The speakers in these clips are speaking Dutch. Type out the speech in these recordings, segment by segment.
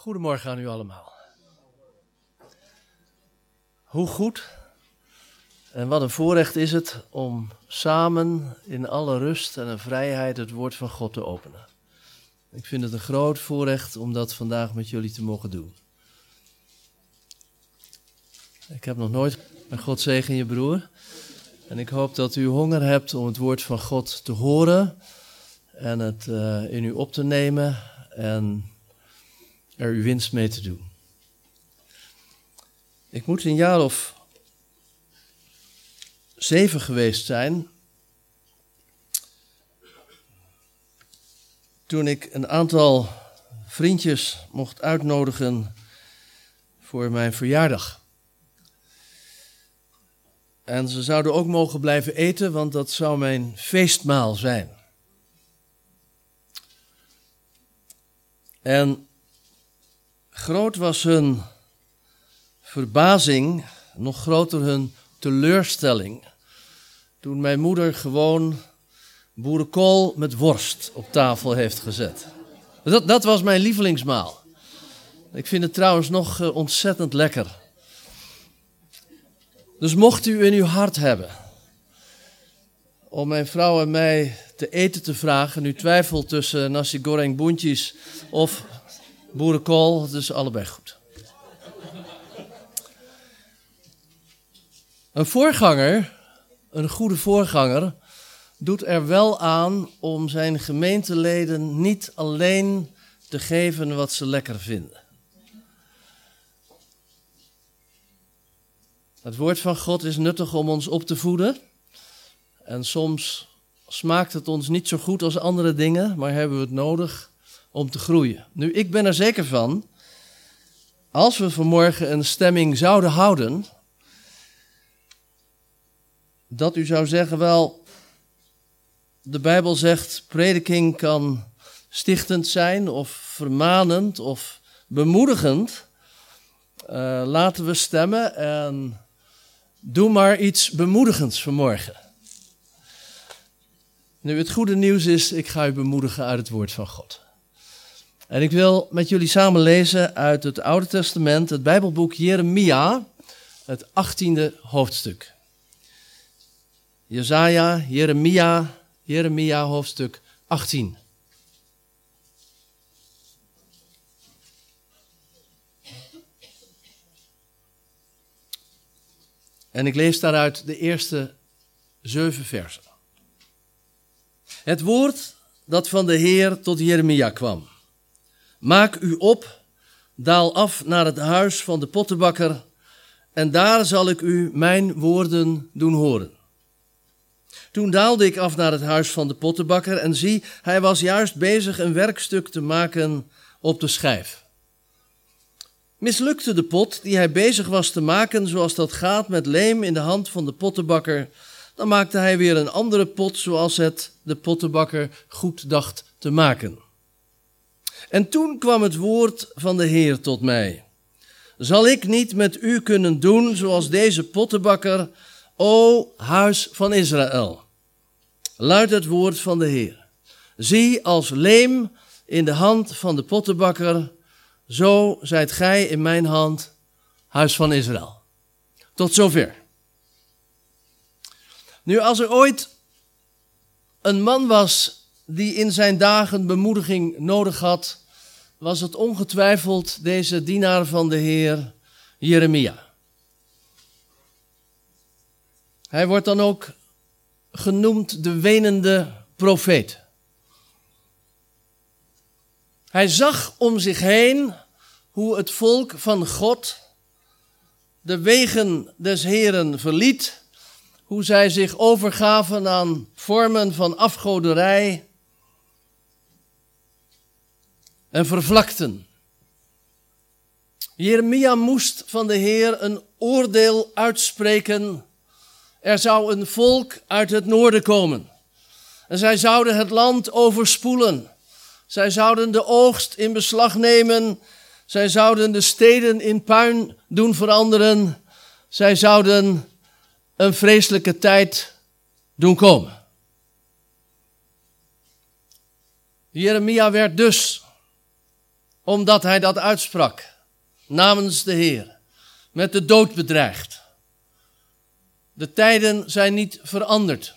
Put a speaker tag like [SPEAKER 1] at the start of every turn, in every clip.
[SPEAKER 1] Goedemorgen aan u allemaal. Hoe goed en wat een voorrecht is het om samen in alle rust en vrijheid het woord van God te openen. Ik vind het een groot voorrecht om dat vandaag met jullie te mogen doen. Ik heb nog nooit een God zegen je broer. En ik hoop dat u honger hebt om het woord van God te horen en het uh, in u op te nemen en er uw winst mee te doen. Ik moet een jaar of zeven geweest zijn. Toen ik een aantal vriendjes mocht uitnodigen voor mijn verjaardag. En ze zouden ook mogen blijven eten, want dat zou mijn feestmaal zijn. En groot was hun verbazing, nog groter hun teleurstelling. Toen mijn moeder gewoon boerenkool met worst op tafel heeft gezet. Dat, dat was mijn lievelingsmaal. Ik vind het trouwens nog uh, ontzettend lekker. Dus mocht u in uw hart hebben om mijn vrouw en mij te eten te vragen, u twijfelt tussen nasi goreng boentjes of boerenkool, is allebei goed. Een voorganger, een goede voorganger, doet er wel aan om zijn gemeenteleden niet alleen te geven wat ze lekker vinden. Het woord van God is nuttig om ons op te voeden. En soms smaakt het ons niet zo goed als andere dingen, maar hebben we het nodig om te groeien. Nu, ik ben er zeker van, als we vanmorgen een stemming zouden houden, dat u zou zeggen, wel, de Bijbel zegt, prediking kan stichtend zijn of vermanend of bemoedigend. Uh, laten we stemmen en doe maar iets bemoedigends vanmorgen. Nu, het goede nieuws is, ik ga u bemoedigen uit het woord van God. En ik wil met jullie samen lezen uit het Oude Testament, het Bijbelboek Jeremia, het 18e hoofdstuk. Jezaja, Jeremia, Jeremia hoofdstuk 18. En ik lees daaruit de eerste zeven versen. Het woord dat van de Heer tot Jeremia kwam. Maak u op, daal af naar het huis van de pottenbakker, en daar zal ik u mijn woorden doen horen. Toen daalde ik af naar het huis van de pottenbakker en zie, hij was juist bezig een werkstuk te maken op de schijf. Mislukte de pot die hij bezig was te maken, zoals dat gaat met leem in de hand van de pottenbakker, dan maakte hij weer een andere pot zoals het de pottenbakker goed dacht te maken. En toen kwam het woord van de Heer tot mij. Zal ik niet met u kunnen doen zoals deze pottenbakker, o huis van Israël? Luidt het woord van de Heer. Zie als leem in de hand van de pottenbakker, zo zijt gij in mijn hand, huis van Israël. Tot zover. Nu, als er ooit een man was die in zijn dagen bemoediging nodig had, was het ongetwijfeld deze dienaar van de Heer, Jeremia. Hij wordt dan ook genoemd de wenende profeet. Hij zag om zich heen hoe het volk van God de wegen des Heren verliet, hoe zij zich overgaven aan vormen van afgoderij en vervlakten. Jeremia moest van de Heer een oordeel uitspreken. Er zou een volk uit het noorden komen. En zij zouden het land overspoelen. Zij zouden de oogst in beslag nemen. Zij zouden de steden in puin doen veranderen. Zij zouden een vreselijke tijd doen komen. Jeremia werd dus omdat hij dat uitsprak namens de Heer, met de dood bedreigd. De tijden zijn niet veranderd.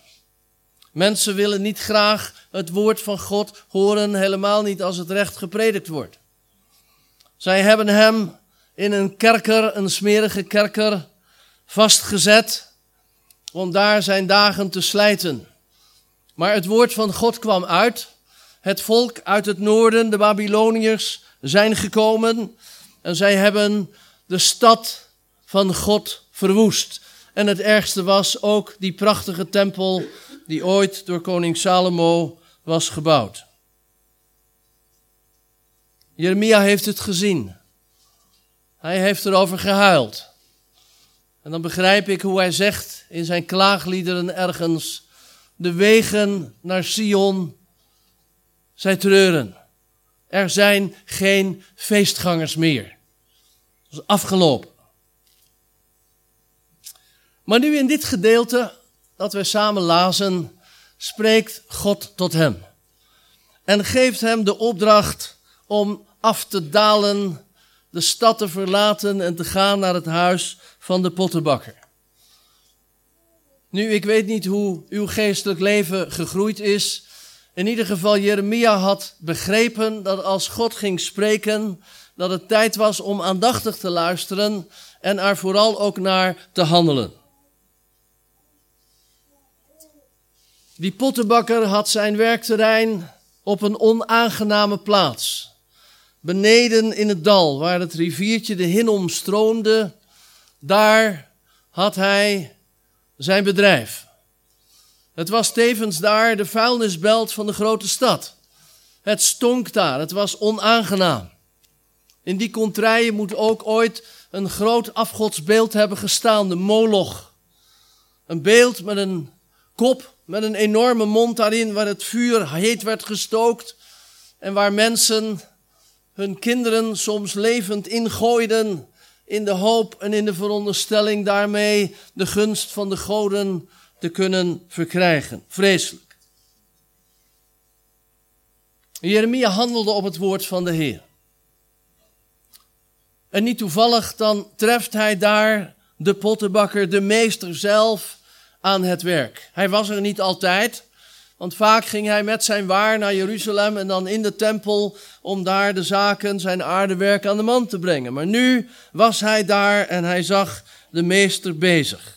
[SPEAKER 1] Mensen willen niet graag het woord van God horen, helemaal niet als het recht gepredikt wordt. Zij hebben hem in een kerker, een smerige kerker, vastgezet om daar zijn dagen te slijten. Maar het woord van God kwam uit. Het volk uit het noorden, de Babyloniërs, zijn gekomen en zij hebben de stad van God verwoest. En het ergste was ook die prachtige tempel die ooit door koning Salomo was gebouwd. Jeremia heeft het gezien. Hij heeft erover gehuild. En dan begrijp ik hoe hij zegt in zijn klaagliederen ergens: De wegen naar Sion, zij treuren. Er zijn geen feestgangers meer. Dat is afgelopen. Maar nu in dit gedeelte dat we samen lazen, spreekt God tot hem. En geeft hem de opdracht om af te dalen, de stad te verlaten en te gaan naar het huis van de pottenbakker. Nu, ik weet niet hoe uw geestelijk leven gegroeid is. In ieder geval, Jeremia had begrepen dat als God ging spreken, dat het tijd was om aandachtig te luisteren en er vooral ook naar te handelen. Die pottenbakker had zijn werkterrein op een onaangename plaats. Beneden in het dal, waar het riviertje de Hinnom stroomde, daar had hij zijn bedrijf. Het was tevens daar de vuilnisbelt van de grote stad. Het stonk daar, het was onaangenaam. In die contraien moet ook ooit een groot afgodsbeeld hebben gestaan, de Moloch. Een beeld met een kop, met een enorme mond daarin, waar het vuur heet werd gestookt en waar mensen hun kinderen soms levend ingooiden in de hoop en in de veronderstelling daarmee de gunst van de goden te kunnen verkrijgen. Vreselijk. Jeremia handelde op het woord van de Heer. En niet toevallig, dan treft hij daar de pottenbakker, de meester zelf, aan het werk. Hij was er niet altijd, want vaak ging hij met zijn waar naar Jeruzalem en dan in de tempel om daar de zaken, zijn aardewerk aan de man te brengen. Maar nu was hij daar en hij zag de meester bezig.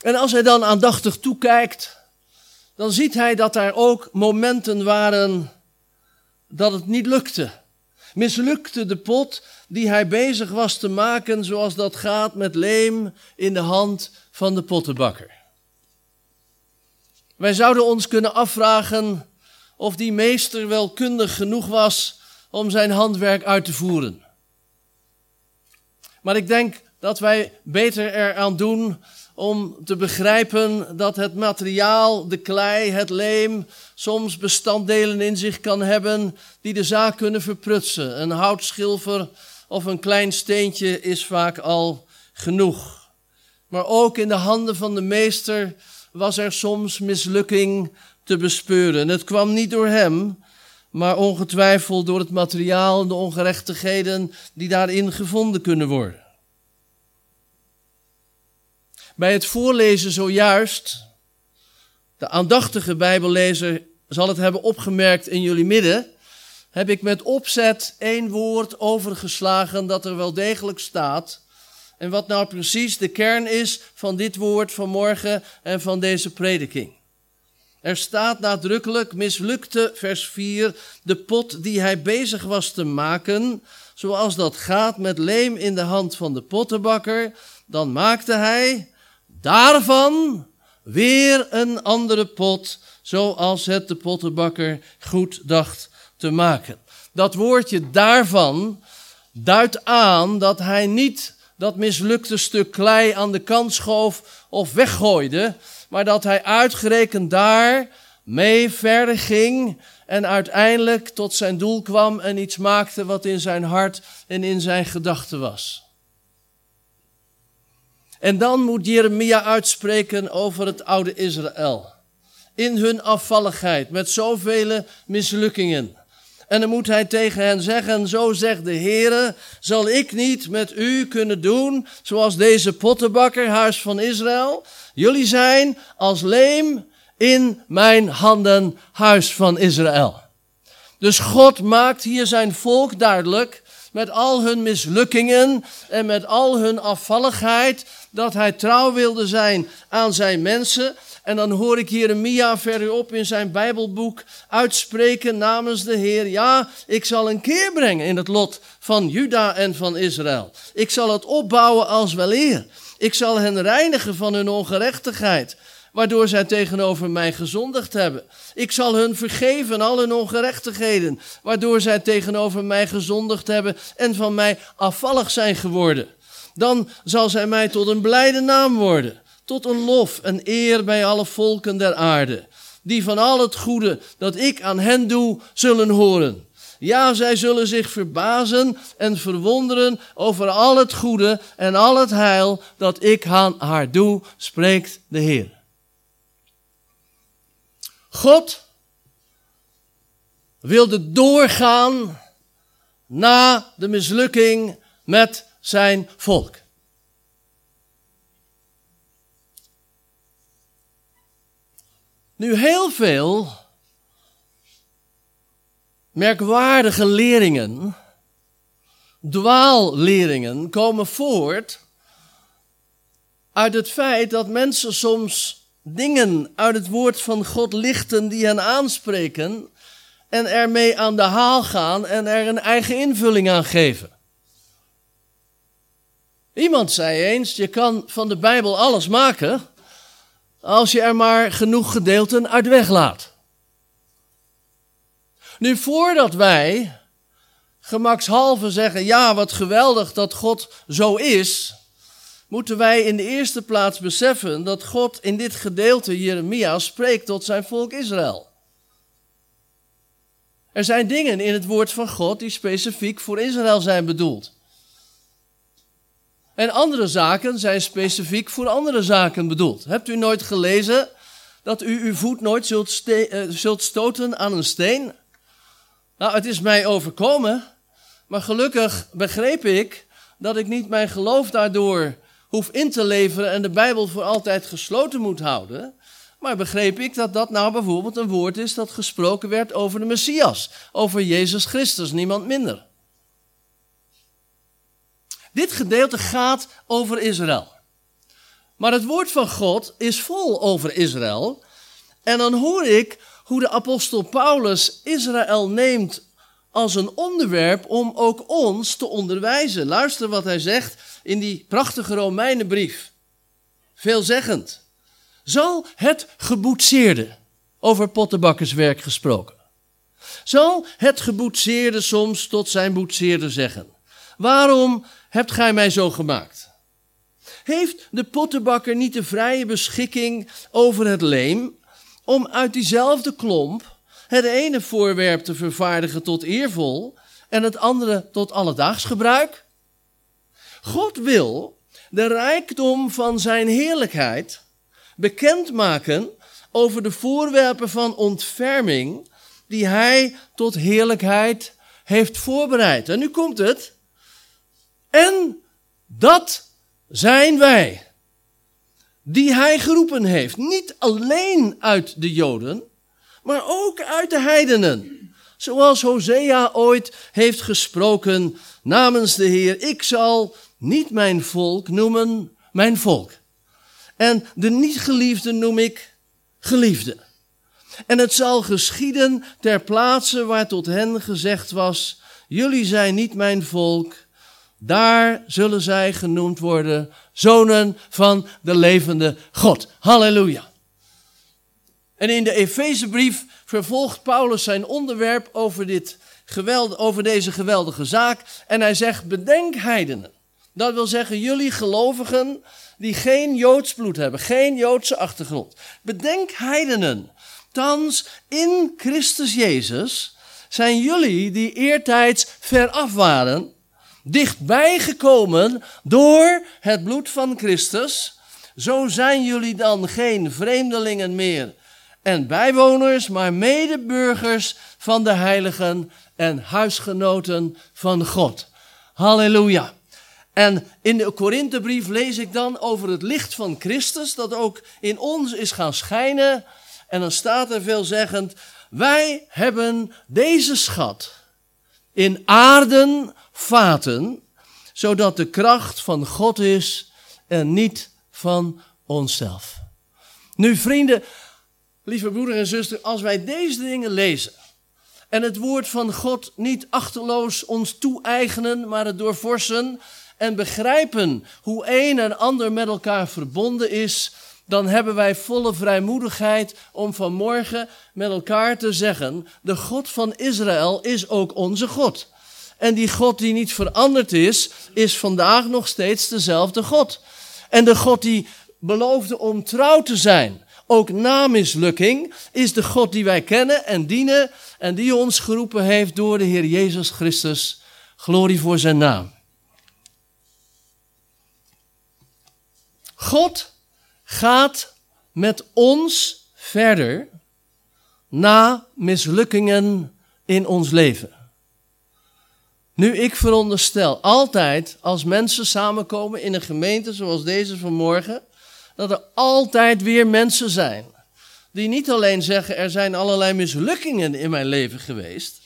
[SPEAKER 1] En als hij dan aandachtig toekijkt, dan ziet hij dat er ook momenten waren dat het niet lukte. Mislukte de pot die hij bezig was te maken, zoals dat gaat met leem in de hand van de pottenbakker. Wij zouden ons kunnen afvragen of die meester wel kundig genoeg was om zijn handwerk uit te voeren. Maar ik denk dat wij beter eraan doen om te begrijpen dat het materiaal, de klei, het leem, soms bestanddelen in zich kan hebben die de zaak kunnen verprutsen. Een houtschilfer of een klein steentje is vaak al genoeg. Maar ook in de handen van de meester was er soms mislukking te bespeuren. Het kwam niet door hem, maar ongetwijfeld door het materiaal en de ongerechtigheden die daarin gevonden kunnen worden. Bij het voorlezen zojuist, de aandachtige Bijbellezer zal het hebben opgemerkt in jullie midden, heb ik met opzet één woord overgeslagen dat er wel degelijk staat. En wat nou precies de kern is van dit woord van morgen en van deze prediking. Er staat nadrukkelijk, mislukte vers 4, de pot die hij bezig was te maken, zoals dat gaat met leem in de hand van de pottenbakker, dan maakte hij daarvan weer een andere pot, zoals het de pottenbakker goed dacht te maken. Dat woordje daarvan duidt aan dat hij niet dat mislukte stuk klei aan de kant schoof of weggooide, maar dat hij uitgerekend daar mee verder ging en uiteindelijk tot zijn doel kwam en iets maakte wat in zijn hart en in zijn gedachten was. En dan moet Jeremia uitspreken over het oude Israël. In hun afvalligheid, met zoveel mislukkingen. En dan moet hij tegen hen zeggen, zo zegt de Heere, zal ik niet met u kunnen doen zoals deze pottenbakker, huis van Israël? Jullie zijn als leem in mijn handen, huis van Israël. Dus God maakt hier zijn volk duidelijk, met al hun mislukkingen en met al hun afvalligheid, dat hij trouw wilde zijn aan zijn mensen. En dan hoor ik Jeremia verderop in zijn Bijbelboek uitspreken namens de Heer: Ja, ik zal een keer brengen in het lot van Juda en van Israël. Ik zal het opbouwen als weleer. Ik zal hen reinigen van hun ongerechtigheid waardoor zij tegenover mij gezondigd hebben. Ik zal hun vergeven al hun ongerechtigheden, waardoor zij tegenover mij gezondigd hebben en van mij afvallig zijn geworden. Dan zal zij mij tot een blijde naam worden, tot een lof en eer bij alle volken der aarde, die van al het goede dat ik aan hen doe, zullen horen. Ja, zij zullen zich verbazen en verwonderen over al het goede en al het heil dat ik aan haar doe, spreekt de Heer. God wilde doorgaan na de mislukking met zijn volk. Nu heel veel merkwaardige leringen, dwaalleringen, komen voort uit het feit dat mensen soms dingen uit het woord van God lichten die hen aanspreken en ermee aan de haal gaan en er een eigen invulling aan geven. Iemand zei eens: je kan van de Bijbel alles maken als je er maar genoeg gedeelten uit weglaat. Nu, voordat wij gemakshalve zeggen: ja, wat geweldig dat God zo is, moeten wij in de eerste plaats beseffen dat God in dit gedeelte Jeremia spreekt tot zijn volk Israël. Er zijn dingen in het woord van God die specifiek voor Israël zijn bedoeld. En andere zaken zijn specifiek voor andere zaken bedoeld. Hebt u nooit gelezen dat u uw voet nooit zult, uh, zult stoten aan een steen? Nou, het is mij overkomen, maar gelukkig begreep ik dat ik niet mijn geloof daardoor hoef in te leveren en de Bijbel voor altijd gesloten moet houden. Maar begreep ik dat dat nou bijvoorbeeld een woord is dat gesproken werd over de Messias, over Jezus Christus, niemand minder. Dit gedeelte gaat over Israël. Maar het woord van God is vol over Israël. En dan hoor ik hoe de apostel Paulus Israël neemt als een onderwerp om ook ons te onderwijzen. Luister wat hij zegt in die prachtige Romeinenbrief. Veelzeggend. Zal het geboetseerde, over pottenbakkerswerk gesproken, zal het geboetseerde soms tot zijn boetseerde zeggen: Waarom hebt gij mij zo gemaakt? Heeft de pottenbakker niet de vrije beschikking over het leem om uit diezelfde klomp het ene voorwerp te vervaardigen tot eervol en het andere tot alledaags gebruik? God wil de rijkdom van zijn heerlijkheid bekendmaken over de voorwerpen van ontferming die hij tot heerlijkheid heeft voorbereid. En nu komt het. En dat zijn wij, die hij geroepen heeft. Niet alleen uit de Joden, maar ook uit de heidenen. Zoals Hosea ooit heeft gesproken namens de Heer: Ik zal niet mijn volk noemen mijn volk. En de niet-geliefde noem ik geliefde. En het zal geschieden ter plaatse waar tot hen gezegd was: Jullie zijn niet mijn volk. Daar zullen zij genoemd worden zonen van de levende God. Halleluja. En in de Efezebrief vervolgt Paulus zijn onderwerp over, dit geweld, over deze geweldige zaak. En hij zegt: Bedenk heidenen. Dat wil zeggen, jullie gelovigen die geen Joods bloed hebben, geen Joodse achtergrond. Bedenk heidenen. Thans in Christus Jezus zijn jullie die eertijds veraf waren, dichtbij gekomen door het bloed van Christus. Zo zijn jullie dan geen vreemdelingen meer en bijwoners, maar medeburgers van de heiligen en huisgenoten van God. Halleluja. En in de Korinthebrief lees ik dan over het licht van Christus, dat ook in ons is gaan schijnen. En dan staat er veelzeggend, wij hebben deze schat in aarden vaten, zodat de kracht van God is en niet van onszelf. Nu vrienden, lieve broeder en zuster, als wij deze dingen lezen en het woord van God niet achterloos ons toe-eigenen, maar het doorvorsen en begrijpen hoe een en ander met elkaar verbonden is, dan hebben wij volle vrijmoedigheid om vanmorgen met elkaar te zeggen: de God van Israël is ook onze God. En die God die niet veranderd is, is vandaag nog steeds dezelfde God. En de God die beloofde om trouw te zijn, ook na mislukking, is de God die wij kennen en dienen en die ons geroepen heeft door de Heer Jezus Christus. Glorie voor zijn naam. God gaat met ons verder na mislukkingen in ons leven. Nu, ik veronderstel altijd als mensen samenkomen in een gemeente zoals deze vanmorgen, dat er altijd weer mensen zijn die niet alleen zeggen er zijn allerlei mislukkingen in mijn leven geweest,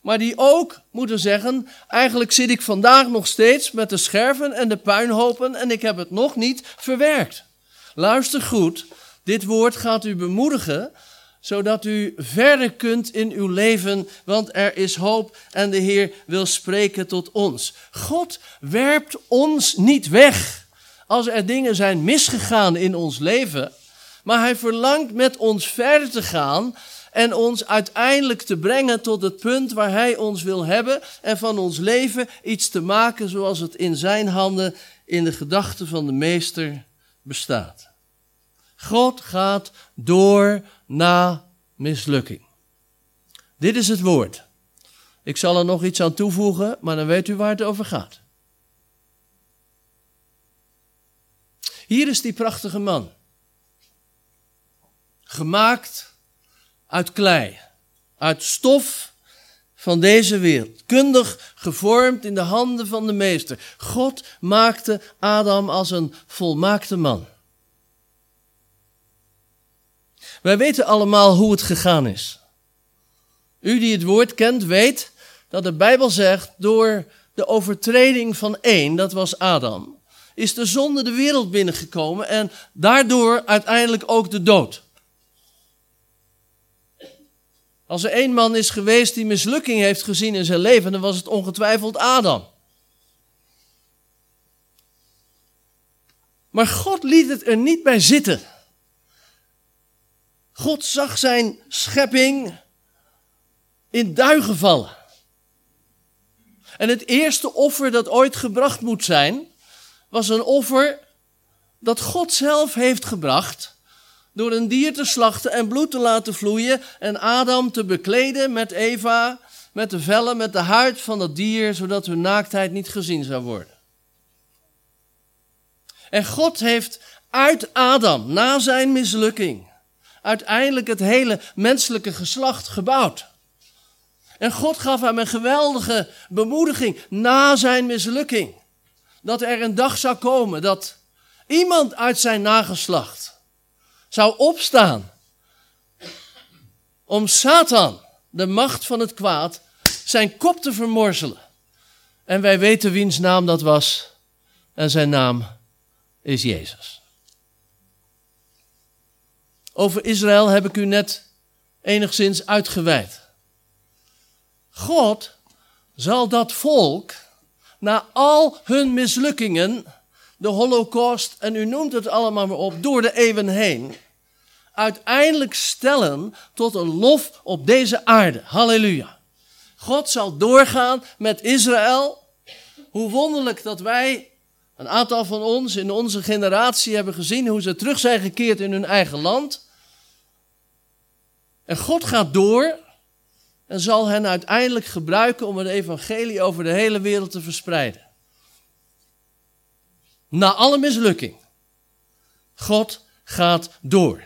[SPEAKER 1] maar die ook moeten zeggen, eigenlijk zit ik vandaag nog steeds met de scherven en de puinhopen en ik heb het nog niet verwerkt. Luister goed, dit woord gaat u bemoedigen, zodat u verder kunt in uw leven, want er is hoop en de Heer wil spreken tot ons. God werpt ons niet weg als er dingen zijn misgegaan in ons leven, maar Hij verlangt met ons verder te gaan en ons uiteindelijk te brengen tot het punt waar Hij ons wil hebben en van ons leven iets te maken zoals het in Zijn handen in de gedachten van de Meester bestaat. God gaat door na mislukking. Dit is het woord. Ik zal er nog iets aan toevoegen, maar dan weet u waar het over gaat. Hier is die prachtige man. Gemaakt uit klei, uit stof van deze wereld. Kundig gevormd in de handen van de meester. God maakte Adam als een volmaakte man. Wij weten allemaal hoe het gegaan is. U die het woord kent, weet dat de Bijbel zegt: door de overtreding van één, dat was Adam, is de zonde de wereld binnengekomen en daardoor uiteindelijk ook de dood. Als er één man is geweest die mislukking heeft gezien in zijn leven, dan was het ongetwijfeld Adam. Maar God liet het er niet bij zitten. God zag zijn schepping in duigen vallen. En het eerste offer dat ooit gebracht moet zijn, was een offer dat God zelf heeft gebracht door een dier te slachten en bloed te laten vloeien en Adam te bekleden met Eva, met de vellen, met de huid van dat dier, zodat hun naaktheid niet gezien zou worden. En God heeft uit Adam, na zijn mislukking, uiteindelijk het hele menselijke geslacht gebouwd. En God gaf hem een geweldige bemoediging na zijn mislukking. Dat er een dag zou komen dat iemand uit zijn nageslacht zou opstaan om Satan, de macht van het kwaad, zijn kop te vermorzelen. En wij weten wiens naam dat was. En zijn naam is Jezus. Over Israël heb ik u net enigszins uitgeweid. God zal dat volk na al hun mislukkingen, de holocaust en u noemt het allemaal maar op, door de eeuwen heen, uiteindelijk stellen tot een lof op deze aarde. Halleluja. God zal doorgaan met Israël. Hoe wonderlijk dat wij, een aantal van ons in onze generatie, hebben gezien hoe ze terug zijn gekeerd in hun eigen land. En God gaat door en zal hen uiteindelijk gebruiken om het evangelie over de hele wereld te verspreiden. Na alle mislukking. God gaat door.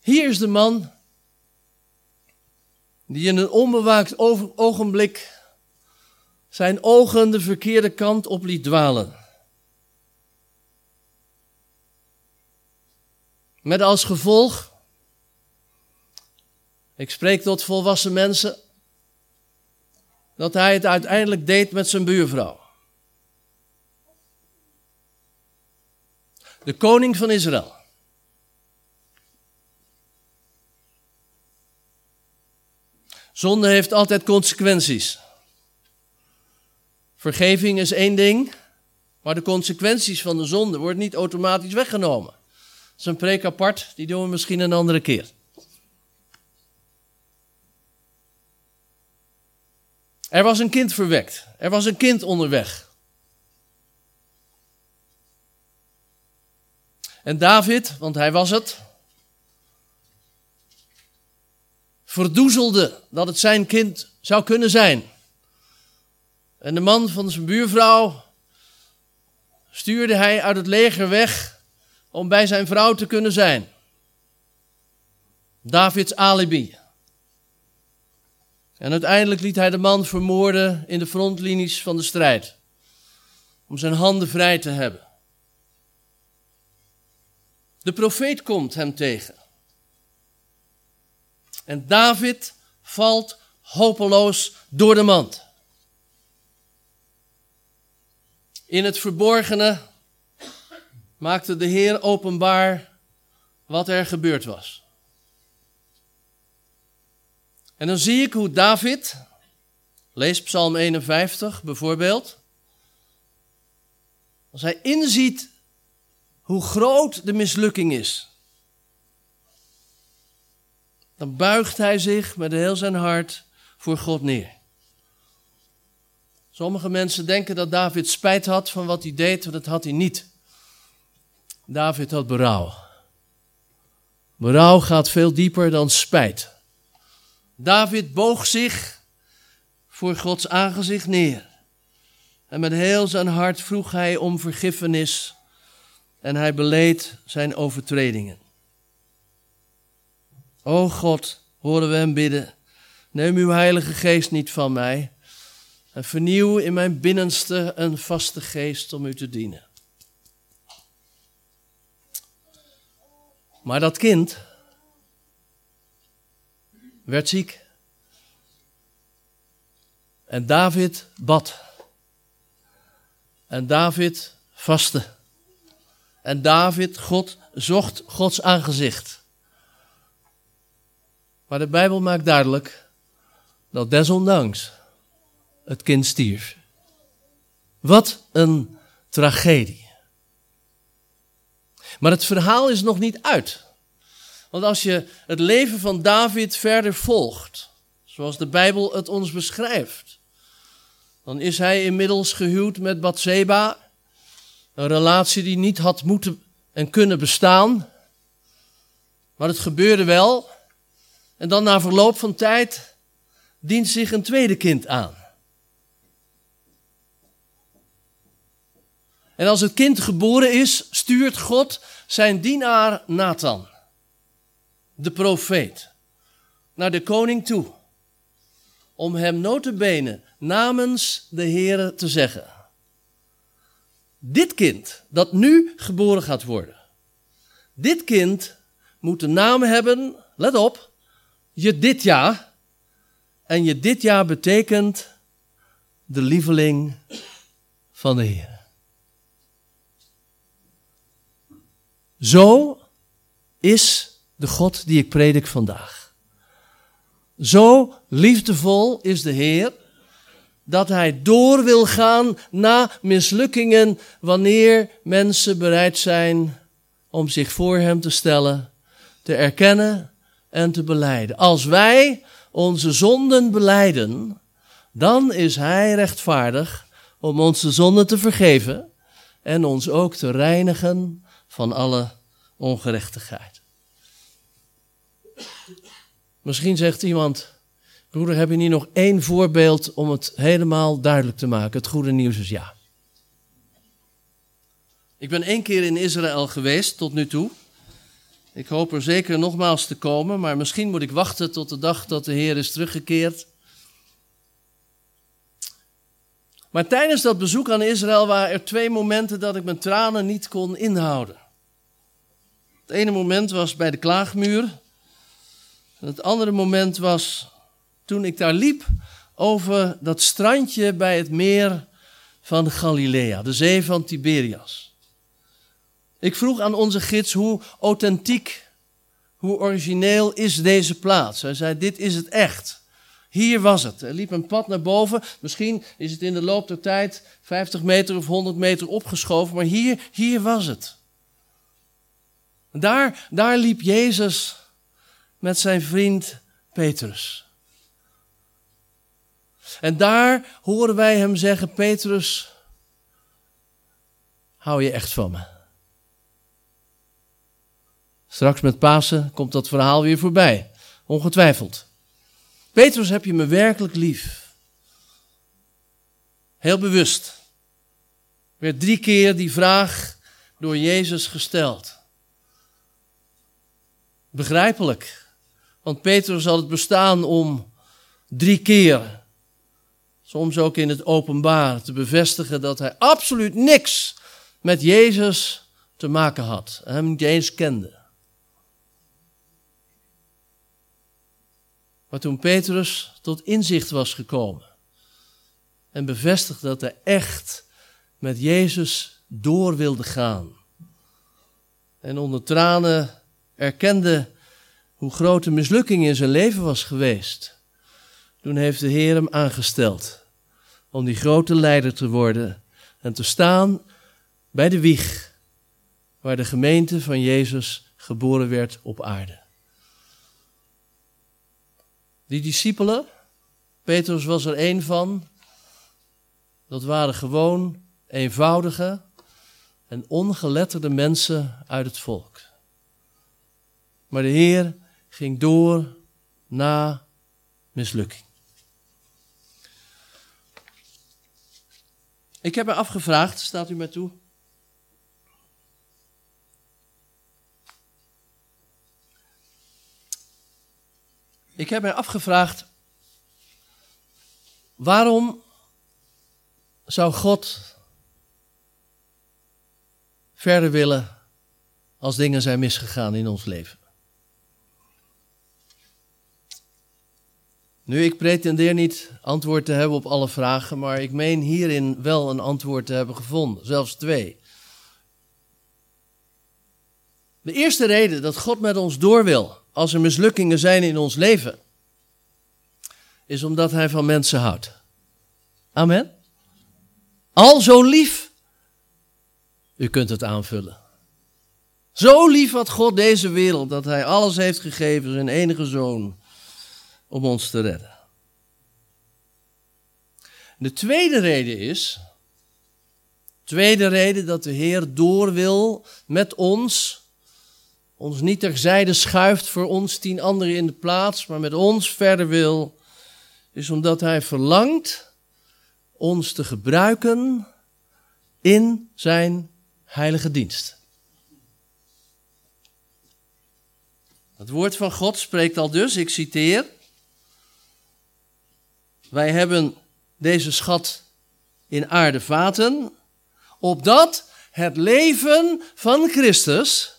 [SPEAKER 1] Hier is de man die in een onbewaakt ogenblik zijn ogen de verkeerde kant op liet dwalen. Met als gevolg, ik spreek tot volwassen mensen, dat hij het uiteindelijk deed met zijn buurvrouw. De koning van Israël. Zonde heeft altijd consequenties. Vergeving is één ding, maar de consequenties van de zonde worden niet automatisch weggenomen. Dat is een preek apart, die doen we misschien een andere keer. Er was een kind verwekt. Er was een kind onderweg. En David, want hij was het, verdoezelde dat het zijn kind zou kunnen zijn. En de man van zijn buurvrouw stuurde hij uit het leger weg om bij zijn vrouw te kunnen zijn. Davids alibi. En uiteindelijk liet hij de man vermoorden in de frontlinies van de strijd. Om zijn handen vrij te hebben. De profeet komt hem tegen. En David valt hopeloos door de mand. In het verborgene maakte de Heer openbaar wat er gebeurd was. En dan zie ik hoe David, lees Psalm 51 bijvoorbeeld, als hij inziet hoe groot de mislukking is, dan buigt hij zich met heel zijn hart voor God neer. Sommige mensen denken dat David spijt had van wat hij deed, maar dat had hij niet. David had berouw. Berouw gaat veel dieper dan spijt. David boog zich voor Gods aangezicht neer. En met heel zijn hart vroeg hij om vergiffenis en hij beleed zijn overtredingen. O God, horen we hem bidden, neem uw heilige geest niet van mij en vernieuw in mijn binnenste een vaste geest om u te dienen. Maar dat kind werd ziek. En David bad. En David vastte. En David God zocht Gods aangezicht. Maar de Bijbel maakt duidelijk dat desondanks het kind stierf. Wat een tragedie. Maar het verhaal is nog niet uit. Want als je het leven van David verder volgt, zoals de Bijbel het ons beschrijft, dan is hij inmiddels gehuwd met Bathseba, een relatie die niet had moeten en kunnen bestaan. Maar het gebeurde wel. En dan na verloop van tijd dient zich een tweede kind aan. En als het kind geboren is, stuurt God zijn dienaar Nathan, de profeet, naar de koning toe. Om hem notabene namens de Heere te zeggen. Dit kind dat nu geboren gaat worden. Dit kind moet de naam hebben, let op, je dit jaar. En je dit jaar betekent de lieveling van de Heer. Zo is de God die ik predik vandaag. Zo liefdevol is de Heer dat Hij door wil gaan na mislukkingen wanneer mensen bereid zijn om zich voor Hem te stellen, te erkennen en te beleiden. Als wij onze zonden beleiden, dan is Hij rechtvaardig om onze zonden te vergeven en ons ook te reinigen van alle ongerechtigheid. Misschien zegt iemand, broeder, heb je niet nog één voorbeeld om het helemaal duidelijk te maken? Het goede nieuws is ja. Ik ben één keer in Israël geweest tot nu toe. Ik hoop er zeker nogmaals te komen, maar misschien moet ik wachten tot de dag dat de Heer is teruggekeerd. Maar tijdens dat bezoek aan Israël waren er twee momenten dat ik mijn tranen niet kon inhouden. Het ene moment was bij de klaagmuur. En het andere moment was toen ik daar liep over dat strandje bij het meer van Galilea, de zee van Tiberias. Ik vroeg aan onze gids hoe authentiek, hoe origineel is deze plaats. Hij zei, dit is het echt. Hier was het. Er liep een pad naar boven. Misschien is het in de loop der tijd 50 meter of 100 meter opgeschoven, maar hier, hier was het. Daar, daar liep Jezus met zijn vriend Petrus. En daar horen wij hem zeggen: Petrus, hou je echt van me? Straks met Pasen komt dat verhaal weer voorbij, ongetwijfeld. Petrus, heb je me werkelijk lief? Heel bewust werd drie keer die vraag door Jezus gesteld. Begrijpelijk, want Petrus had het bestaan om drie keer, soms ook in het openbaar, te bevestigen dat hij absoluut niks met Jezus te maken had hem niet eens kende. Maar toen Petrus tot inzicht was gekomen en bevestigde dat hij echt met Jezus door wilde gaan en onder tranen erkende hoe groot de mislukking in zijn leven was geweest, toen heeft de Heer hem aangesteld om die grote leider te worden en te staan bij de wieg waar de gemeente van Jezus geboren werd op aarde. Die discipelen, Petrus was er één van, dat waren gewoon eenvoudige en ongeletterde mensen uit het volk. Maar de Heer ging door na mislukking. Ik heb me afgevraagd, staat u mij toe? Ik heb mij afgevraagd, waarom zou God verder willen als dingen zijn misgegaan in ons leven? Nu, ik pretendeer niet antwoord te hebben op alle vragen, maar ik meen hierin wel een antwoord te hebben gevonden, zelfs twee. De eerste reden dat God met ons door wil, als er mislukkingen zijn in ons leven, is omdat Hij van mensen houdt. Amen. Al zo lief, u kunt het aanvullen. Zo lief had God deze wereld dat Hij alles heeft gegeven, zijn enige zoon om ons te redden. De tweede reden is, tweede reden dat de Heer door wil met ons, ons niet terzijde schuift voor ons tien anderen in de plaats, maar met ons verder wil, is omdat Hij verlangt ons te gebruiken in Zijn heilige dienst. Het woord van God spreekt al dus, ik citeer, wij hebben deze schat in aardevaten, opdat het leven van Christus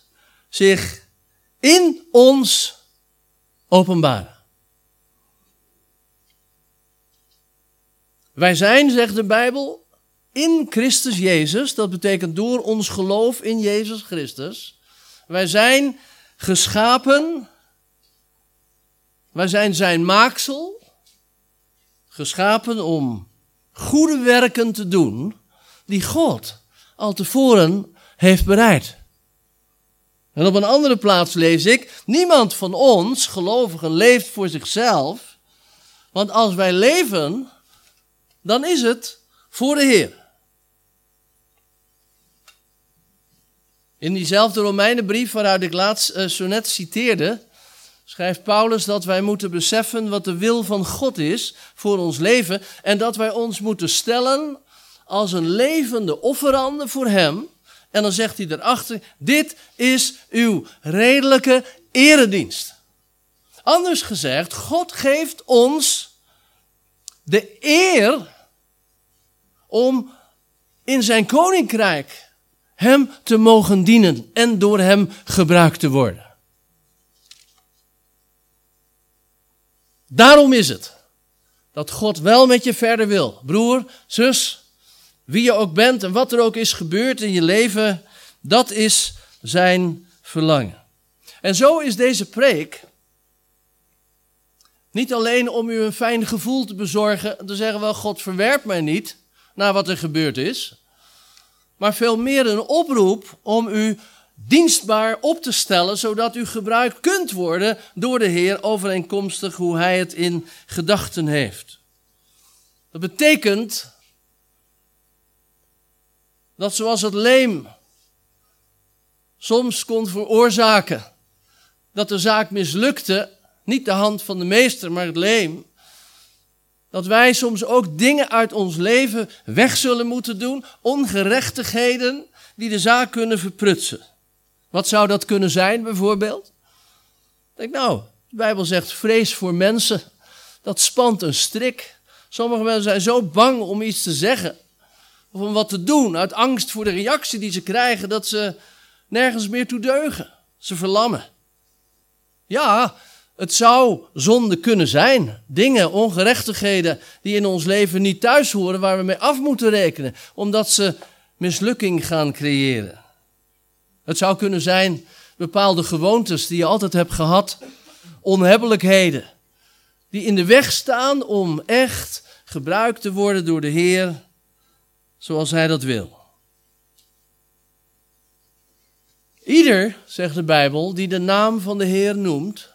[SPEAKER 1] zich in ons openbaart. Wij zijn, zegt de Bijbel, in Christus Jezus, dat betekent door ons geloof in Jezus Christus. Wij zijn geschapen, wij zijn zijn maaksel, geschapen om goede werken te doen die God al tevoren heeft bereid. En op een andere plaats lees ik, niemand van ons, gelovigen, leeft voor zichzelf, want als wij leven, dan is het voor de Heer. In diezelfde Romeinenbrief waaruit ik laatst zo net citeerde, schrijft Paulus dat wij moeten beseffen wat de wil van God is voor ons leven en dat wij ons moeten stellen als een levende offerande voor Hem En dan zegt hij erachter: Dit is uw redelijke eredienst. Anders gezegd, God geeft ons de eer om in zijn koninkrijk hem te mogen dienen en door hem gebruikt te worden. Daarom is het dat God wel met je verder wil. Broer, zus, wie je ook bent en wat er ook is gebeurd in je leven, dat is zijn verlangen. En zo is deze preek niet alleen om u een fijn gevoel te bezorgen, te zeggen wel God verwerpt mij niet na wat er gebeurd is, maar veel meer een oproep om u dienstbaar op te stellen, zodat u gebruikt kunt worden door de Heer overeenkomstig hoe Hij het in gedachten heeft. Dat betekent dat zoals het leem soms kon veroorzaken dat de zaak mislukte, niet de hand van de meester, maar het leem, dat wij soms ook dingen uit ons leven weg zullen moeten doen, ongerechtigheden die de zaak kunnen verprutsen. Wat zou dat kunnen zijn bijvoorbeeld? Denk nou, de Bijbel zegt vrees voor mensen, dat spant een strik. Sommige mensen zijn zo bang om iets te zeggen of om wat te doen uit angst voor de reactie die ze krijgen dat ze nergens meer toe deugen. Ze verlammen. Ja, het zou zonde kunnen zijn. Dingen, ongerechtigheden die in ons leven niet thuis horen, waar we mee af moeten rekenen, omdat ze mislukking gaan creëren. Het zou kunnen zijn bepaalde gewoontes die je altijd hebt gehad, onhebbelijkheden, die in de weg staan om echt gebruikt te worden door de Heer zoals Hij dat wil. Ieder, zegt de Bijbel, die de naam van de Heer noemt,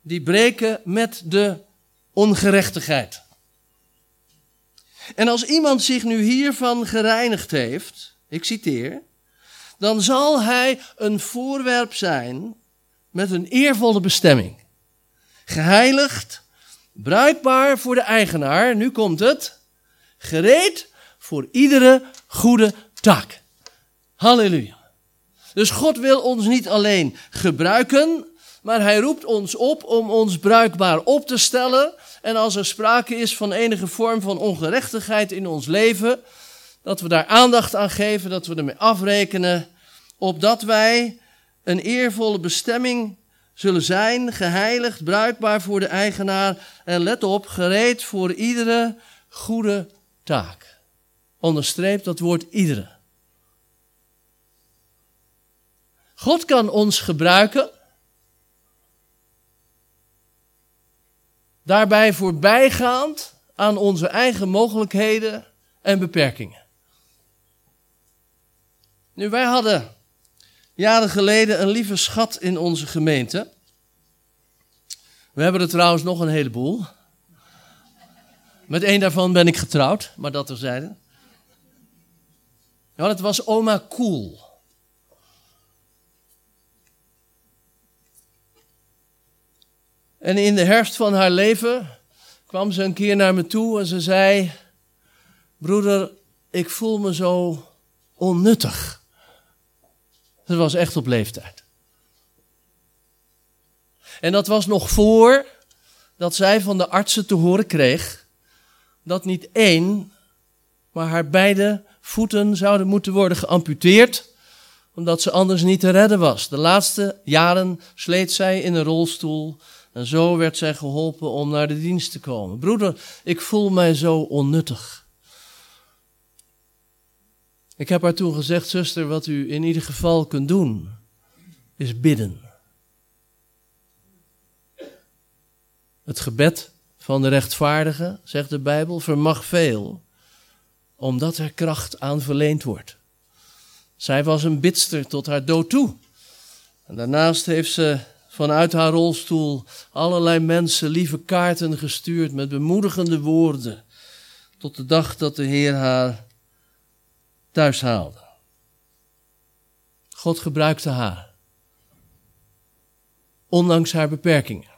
[SPEAKER 1] die breken met de ongerechtigheid. En als iemand zich nu hiervan gereinigd heeft, ik citeer, dan zal hij een voorwerp zijn met een eervolle bestemming. Geheiligd, bruikbaar voor de eigenaar, nu komt het, gereed voor iedere goede taak. Halleluja. Dus God wil ons niet alleen gebruiken, maar hij roept ons op om ons bruikbaar op te stellen. En als er sprake is van enige vorm van ongerechtigheid in ons leven, dat we daar aandacht aan geven, dat we ermee afrekenen, opdat wij een eervolle bestemming zullen zijn, geheiligd, bruikbaar voor de eigenaar en let op, gereed voor iedere goede taak. Onderstreep dat woord iedere. God kan ons gebruiken. Daarbij voorbijgaand aan onze eigen mogelijkheden en beperkingen. Nu, wij hadden jaren geleden een lieve schat in onze gemeente. We hebben er trouwens nog een heleboel. Met één daarvan ben ik getrouwd, maar dat terzijde. Ja, het was oma Koel. En in de herfst van haar leven kwam ze een keer naar me toe en ze zei: Broeder, ik voel me zo onnuttig. Ze was echt op leeftijd. En dat was nog voor dat zij van de artsen te horen kreeg dat niet één, maar haar beide voeten zouden moeten worden geamputeerd, omdat ze anders niet te redden was. De laatste jaren sleet zij in een rolstoel en zo werd zij geholpen om naar de dienst te komen. Broeder, ik voel mij zo onnuttig. Ik heb haar toen gezegd, zuster, wat u in ieder geval kunt doen, is bidden. Het gebed van de rechtvaardige, zegt de Bijbel, vermag veel, omdat er kracht aan verleend wordt. Zij was een bidster tot haar dood toe. En daarnaast heeft ze vanuit haar rolstoel allerlei mensen lieve kaarten gestuurd met bemoedigende woorden. Tot de dag dat de Heer haar thuis haalde. God gebruikte haar. Ondanks haar beperkingen.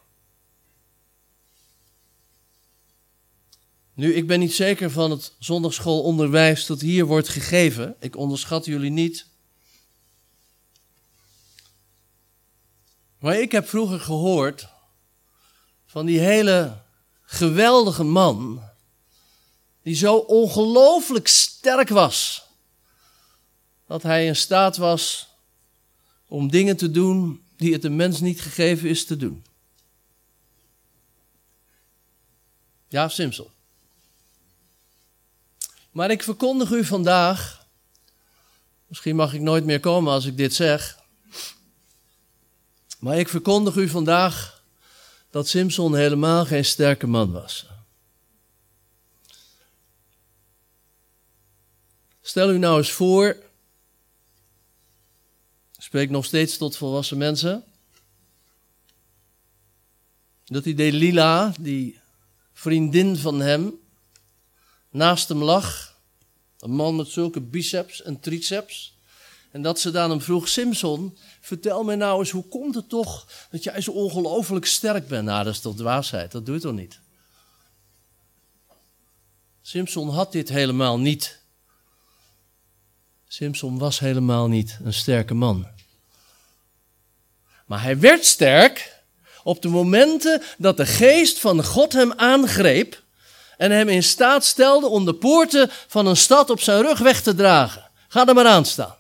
[SPEAKER 1] Nu, ik ben niet zeker van het zondagschoolonderwijs dat hier wordt gegeven. Ik onderschat jullie niet. Maar ik heb vroeger gehoord van die hele geweldige man, die zo ongelooflijk sterk was, dat hij in staat was om dingen te doen die het een mens niet gegeven is te doen. Ja, Simpson. Maar ik verkondig u vandaag, misschien mag ik nooit meer komen als ik dit zeg, maar ik verkondig u vandaag dat Simpson helemaal geen sterke man was. Stel u nou eens voor, ik spreek nog steeds tot volwassen mensen, dat die Delila, die vriendin van hem, naast hem lag. Een man met zulke biceps en triceps. En dat ze dan hem vroeg, Simpson, vertel mij nou eens, hoe komt het toch dat jij zo ongelooflijk sterk bent? Nou, dat is toch dwaasheid, dat doe je toch niet? Simpson had dit helemaal niet. Simpson was helemaal niet een sterke man. Maar hij werd sterk op de momenten dat de geest van God hem aangreep en hem in staat stelde om de poorten van een stad op zijn rug weg te dragen. Ga er maar aan staan.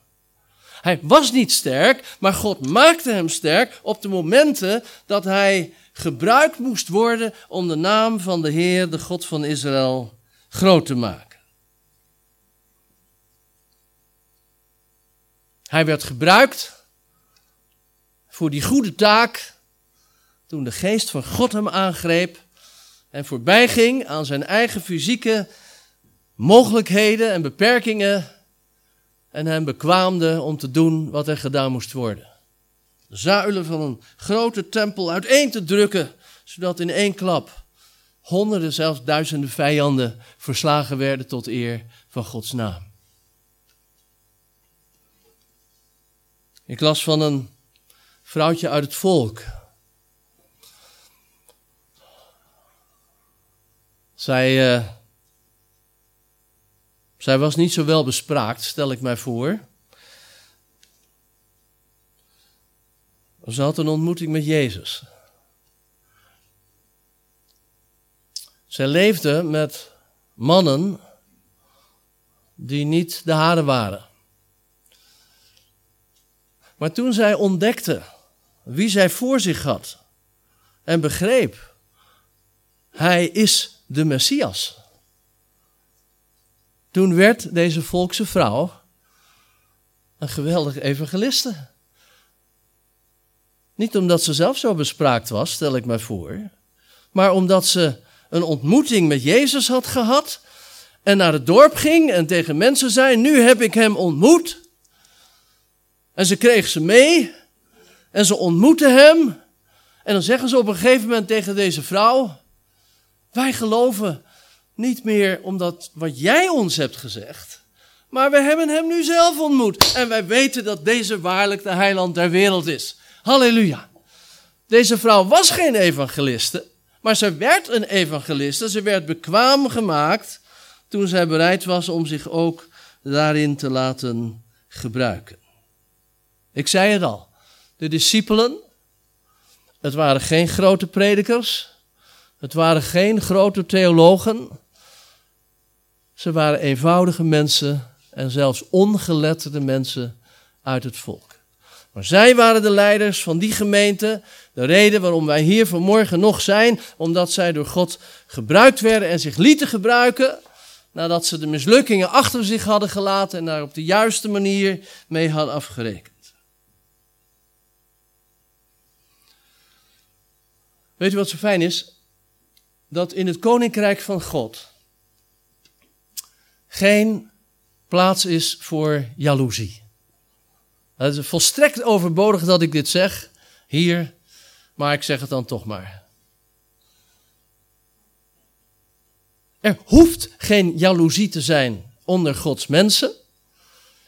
[SPEAKER 1] Hij was niet sterk, maar God maakte hem sterk op de momenten dat hij gebruikt moest worden om de naam van de Heer, de God van Israël, groot te maken. Hij werd gebruikt voor die goede taak toen de geest van God hem aangreep en voorbij ging aan zijn eigen fysieke mogelijkheden en beperkingen en hem bekwaamde om te doen wat er gedaan moest worden. De zuilen van een grote tempel uiteen te drukken, zodat in één klap honderden, zelfs duizenden vijanden verslagen werden tot eer van Gods naam. Ik las van een vrouwtje uit het volk Zij, uh, zij was niet zo wel bespraakt, stel ik mij voor. Ze had een ontmoeting met Jezus. Zij leefde met mannen die niet de haren waren. Maar toen zij ontdekte wie zij voor zich had en begreep, hij is de Messias. Toen werd deze volkse vrouw een geweldige evangeliste. Niet omdat ze zelf zo bespraakt was, stel ik mij voor, maar omdat ze een ontmoeting met Jezus had gehad en naar het dorp ging en tegen mensen zei: Nu heb ik hem ontmoet. En ze kreeg ze mee en ze ontmoette hem. En dan zeggen ze op een gegeven moment tegen deze vrouw: wij geloven niet meer omdat wat jij ons hebt gezegd, maar we hebben hem nu zelf ontmoet. En wij weten dat deze waarlijk de heiland der wereld is. Halleluja. Deze vrouw was geen evangeliste, maar ze werd een evangeliste. Ze werd bekwaam gemaakt toen zij bereid was om zich ook daarin te laten gebruiken. Ik zei het al, de discipelen, het waren geen grote predikers, het waren geen grote theologen. Ze waren eenvoudige mensen en zelfs ongeletterde mensen uit het volk. Maar zij waren de leiders van die gemeente. De reden waarom wij hier vanmorgen nog zijn, omdat zij door God gebruikt werden en zich lieten gebruiken. Nadat ze de mislukkingen achter zich hadden gelaten en daar op de juiste manier mee hadden afgerekend. Weet u wat zo fijn is? Dat in het koninkrijk van God geen plaats is voor jaloezie. Het is volstrekt overbodig dat ik dit zeg hier, maar ik zeg het dan toch maar. Er hoeft geen jaloezie te zijn onder Gods mensen.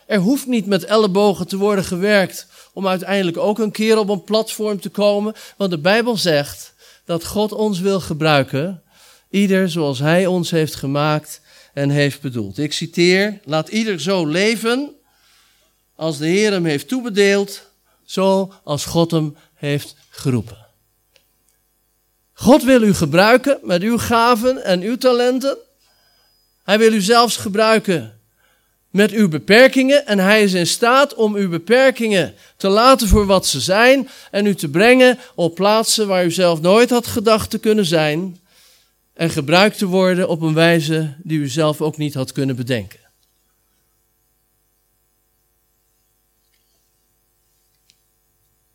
[SPEAKER 1] Er hoeft niet met ellebogen te worden gewerkt om uiteindelijk ook een keer op een platform te komen, want de Bijbel zegt dat God ons wil gebruiken, ieder zoals Hij ons heeft gemaakt en heeft bedoeld. Ik citeer, laat ieder zo leven als de Heer hem heeft toebedeeld, zo als God hem heeft geroepen. God wil u gebruiken met uw gaven en uw talenten. Hij wil u zelfs gebruiken met uw beperkingen en hij is in staat om uw beperkingen te laten voor wat ze zijn en u te brengen op plaatsen waar u zelf nooit had gedacht te kunnen zijn en gebruikt te worden op een wijze die u zelf ook niet had kunnen bedenken.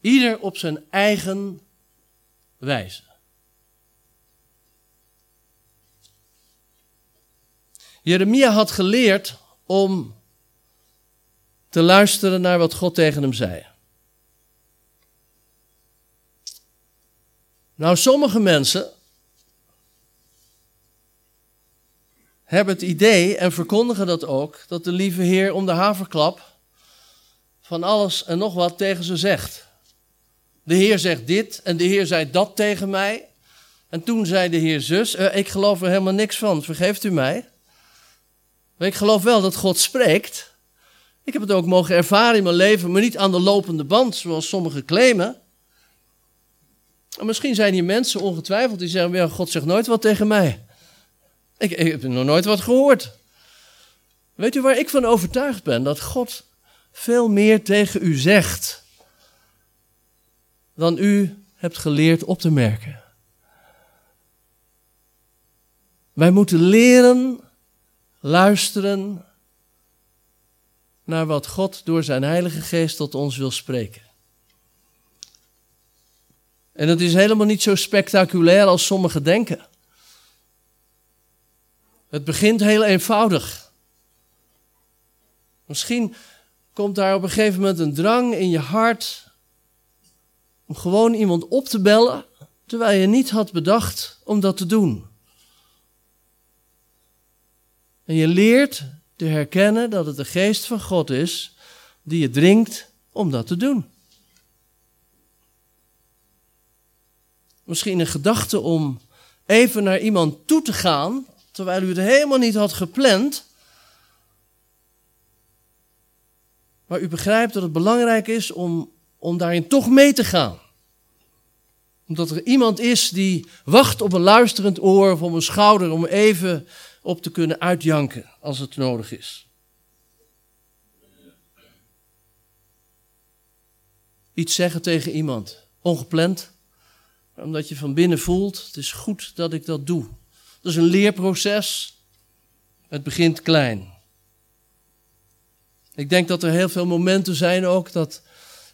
[SPEAKER 1] Ieder op zijn eigen wijze. Jeremia had geleerd om te luisteren naar wat God tegen hem zei. Nou, sommige mensen hebben het idee en verkondigen dat ook, dat de lieve Heer om de haverklap van alles en nog wat tegen ze zegt. De Heer zegt dit en de Heer zei dat tegen mij. En toen zei de Heer zus, uh, ik geloof er helemaal niks van, vergeeft u mij? Ik geloof wel dat God spreekt. Ik heb het ook mogen ervaren in mijn leven, maar niet aan de lopende band, zoals sommigen claimen. En misschien zijn hier mensen ongetwijfeld die zeggen, ja, God zegt nooit wat tegen mij. Ik, ik heb nog nooit wat gehoord. Weet u waar ik van overtuigd ben? Dat God veel meer tegen u zegt dan u hebt geleerd op te merken. Wij moeten leren luisteren naar wat God door zijn Heilige Geest tot ons wil spreken. En het is helemaal niet zo spectaculair als sommigen denken. Het begint heel eenvoudig. Misschien komt daar op een gegeven moment een drang in je hart om gewoon iemand op te bellen, terwijl je niet had bedacht om dat te doen. En je leert te herkennen dat het de geest van God is die je dringt om dat te doen. Misschien een gedachte om even naar iemand toe te gaan, terwijl u het helemaal niet had gepland. Maar u begrijpt dat het belangrijk is om, om daarin toch mee te gaan. Omdat er iemand is die wacht op een luisterend oor of op een schouder om even op te kunnen uitjanken als het nodig is. Iets zeggen tegen iemand, ongepland, omdat je van binnen voelt, het is goed dat ik dat doe. Dat is een leerproces. Het begint klein. Ik denk dat er heel veel momenten zijn ook dat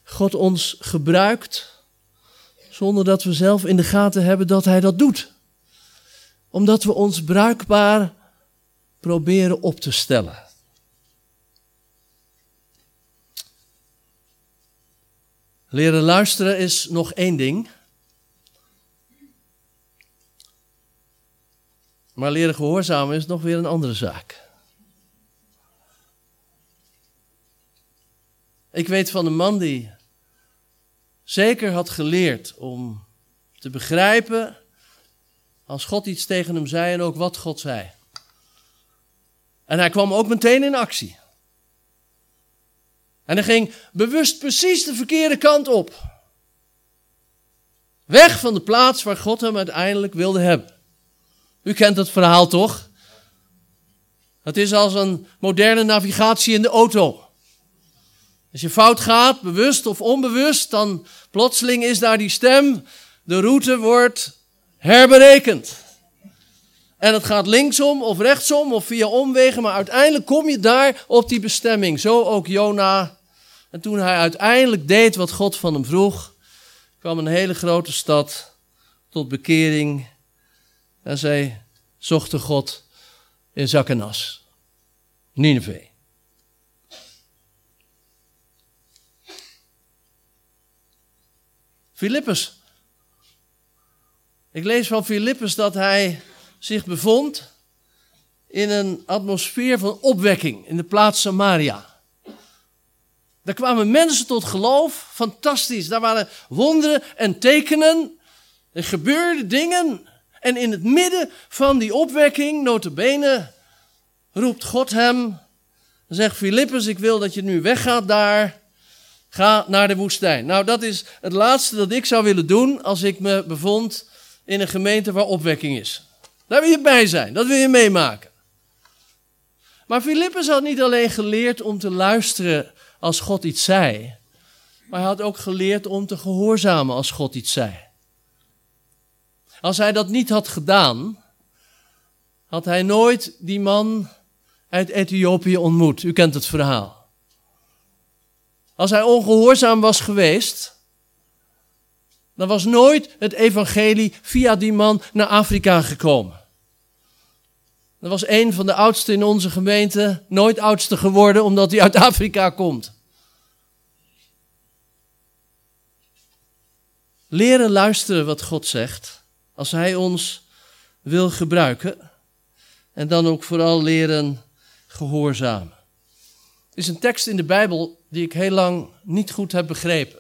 [SPEAKER 1] God ons gebruikt zonder dat we zelf in de gaten hebben dat Hij dat doet. Omdat we ons bruikbaar proberen op te stellen. Leren luisteren is nog één ding. Maar leren gehoorzamen is nog weer een andere zaak. Ik weet van een man die zeker had geleerd om te begrijpen als God iets tegen hem zei en ook wat God zei. En hij kwam ook meteen in actie. En hij ging bewust precies de verkeerde kant op. Weg van de plaats waar God hem uiteindelijk wilde hebben. U kent het verhaal toch? Het is als een moderne navigatie in de auto. Als je fout gaat, bewust of onbewust, dan plotseling is daar die stem. De route wordt herberekend. En het gaat linksom of rechtsom of via omwegen, maar uiteindelijk kom je daar op die bestemming. Zo ook Jona. En toen hij uiteindelijk deed wat God van hem vroeg, kwam een hele grote stad tot bekering. En zij zochten God in zak en. Nineveh. Filippus. Ik lees van Filippus dat hij zich bevond in een atmosfeer van opwekking in de plaats Samaria. Daar kwamen mensen tot geloof, fantastisch. Daar waren wonderen en tekenen, er gebeurden dingen. En in het midden van die opwekking, notabene, roept God hem, zegt Filippus, ik wil dat je nu weggaat daar Ga naar de woestijn. Nou, dat is het laatste dat ik zou willen doen als ik me bevond in een gemeente waar opwekking is. Daar wil je bij zijn, dat wil je meemaken. Maar Filippus had niet alleen geleerd om te luisteren als God iets zei, maar hij had ook geleerd om te gehoorzamen als God iets zei. Als hij dat niet had gedaan, had hij nooit die man uit Ethiopië ontmoet. U kent het verhaal. Als hij ongehoorzaam was geweest, dan was nooit het evangelie via die man naar Afrika gekomen. Dat was een van de oudsten in onze gemeente, nooit oudste geworden omdat hij uit Afrika komt. Leren luisteren wat God zegt, als Hij ons wil gebruiken. En dan ook vooral leren gehoorzamen. Er is een tekst in de Bijbel die ik heel lang niet goed heb begrepen.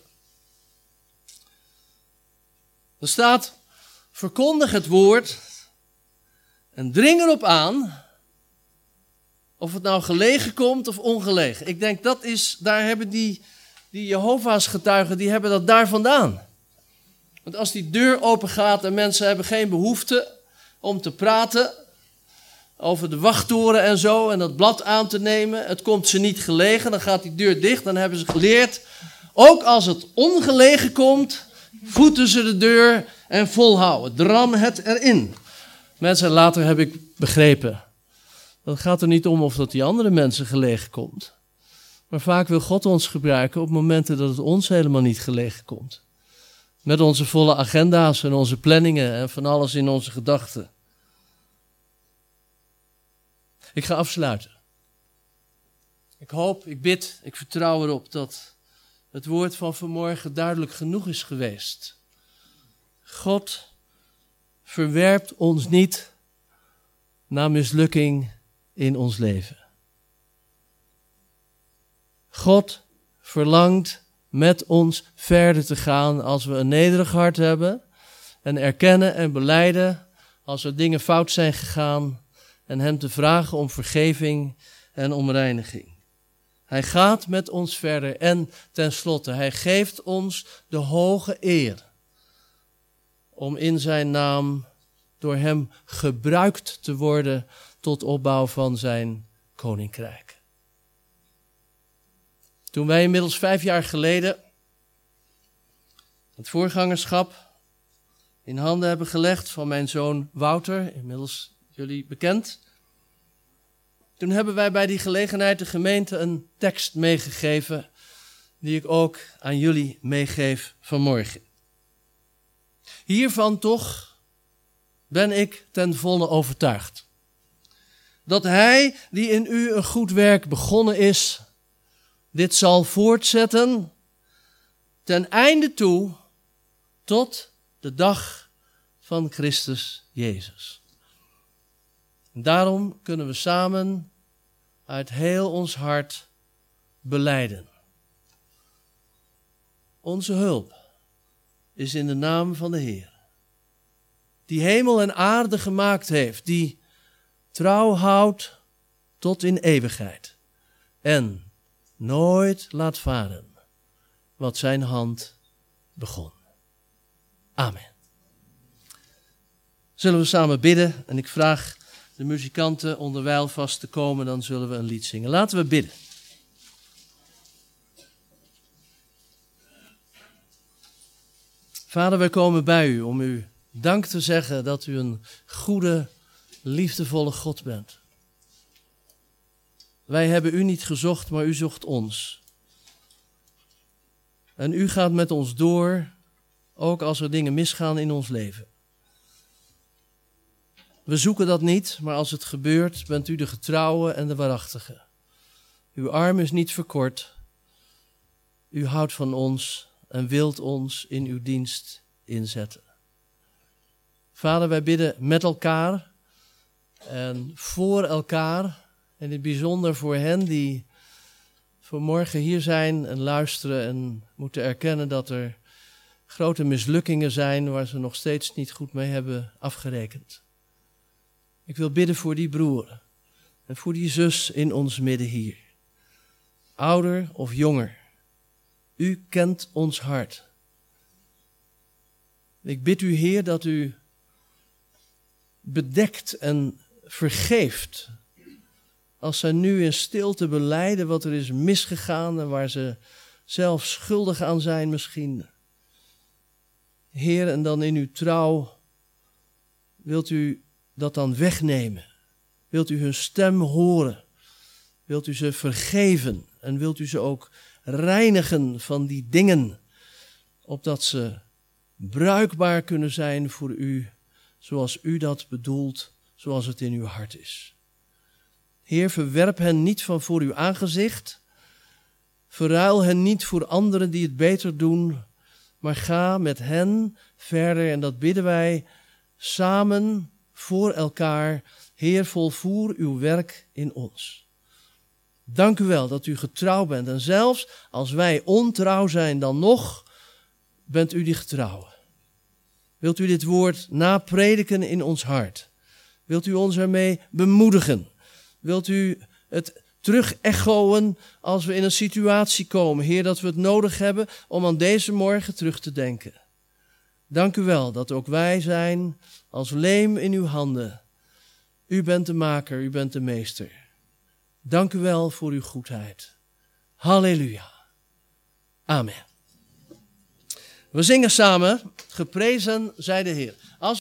[SPEAKER 1] Er staat: Verkondig het woord en dring erop aan of het nou gelegen komt of ongelegen. Ik denk dat is, daar hebben die, die Jehovah's getuigen, die hebben dat daar vandaan. Want als die deur open gaat en mensen hebben geen behoefte om te praten over de wachttoren en zo en dat blad aan te nemen, het komt ze niet gelegen, dan gaat die deur dicht, dan hebben ze geleerd, ook als het ongelegen komt, voeten ze de deur en volhouden, dram het erin. Mensen, later heb ik begrepen. Dat gaat er niet om of dat die andere mensen gelegen komt. Maar vaak wil God ons gebruiken op momenten dat het ons helemaal niet gelegen komt. Met onze volle agenda's en onze planningen en van alles in onze gedachten. Ik ga afsluiten. Ik hoop, ik bid, ik vertrouw erop dat het woord van vanmorgen duidelijk genoeg is geweest. God verwerpt ons niet na mislukking in ons leven. God verlangt met ons verder te gaan als we een nederig hart hebben en erkennen en beleiden als er dingen fout zijn gegaan en Hem te vragen om vergeving en om reiniging. Hij gaat met ons verder en tenslotte, Hij geeft ons de hoge eer om in Zijn naam door Hem gebruikt te worden tot opbouw van Zijn koninkrijk. Toen wij inmiddels vijf jaar geleden het voorgangerschap in handen hebben gelegd van mijn zoon Wouter, inmiddels jullie bekend. Toen hebben wij bij die gelegenheid de gemeente een tekst meegegeven, die ik ook aan jullie meegeef vanmorgen. Hiervan toch ben ik ten volle overtuigd. Dat Hij die in u een goed werk begonnen is, dit zal voortzetten ten einde toe tot de dag van Christus Jezus. daarom kunnen we samen uit heel ons hart beleiden. Onze hulp is in de naam van de Heer, die hemel en aarde gemaakt heeft, die trouw houdt tot in eeuwigheid en nooit laat varen wat zijn hand begon. Amen. Zullen we samen bidden? En ik vraag de muzikanten onderwijl vast te komen, dan zullen we een lied zingen. Laten we bidden. Vader, wij komen bij u om u dank te zeggen dat u een goede, liefdevolle God bent. Wij hebben u niet gezocht, maar u zocht ons. En u gaat met ons door, ook als er dingen misgaan in ons leven. We zoeken dat niet, maar als het gebeurt, bent u de getrouwe en de waarachtige. Uw arm is niet verkort. U houdt van ons en wilt ons in uw dienst inzetten. Vader, wij bidden met elkaar en voor elkaar, en in het bijzonder voor hen die vanmorgen hier zijn en luisteren en moeten erkennen dat er grote mislukkingen zijn waar ze nog steeds niet goed mee hebben afgerekend. Ik wil bidden voor die broer en voor die zus in ons midden hier. Ouder of jonger. U kent ons hart. Ik bid u, Heer, dat u bedekt en vergeeft. Als zij nu in stilte beleiden wat er is misgegaan en waar ze zelf schuldig aan zijn misschien. Heer, en dan in uw trouw wilt u dat dan wegnemen. Wilt u hun stem horen. Wilt u ze vergeven en wilt u ze ook reinigen van die dingen, opdat ze bruikbaar kunnen zijn voor u, zoals u dat bedoelt, zoals het in uw hart is. Heer, verwerp hen niet van voor uw aangezicht, verruil hen niet voor anderen die het beter doen, maar ga met hen verder en dat bidden wij samen voor elkaar. Heer, volvoer uw werk in ons. Dank u wel dat u getrouw bent. En zelfs als wij ontrouw zijn, dan nog bent u die getrouwe. Wilt u dit woord naprediken in ons hart? Wilt u ons ermee bemoedigen? Wilt u het terug echoen als we in een situatie komen, Heer, dat we het nodig hebben om aan deze morgen terug te denken? Dank u wel dat ook wij zijn als leem in uw handen. U bent de maker, u bent de meester. Dank u wel voor uw goedheid. Halleluja. Amen. We zingen samen, geprezen zij de Heer. Als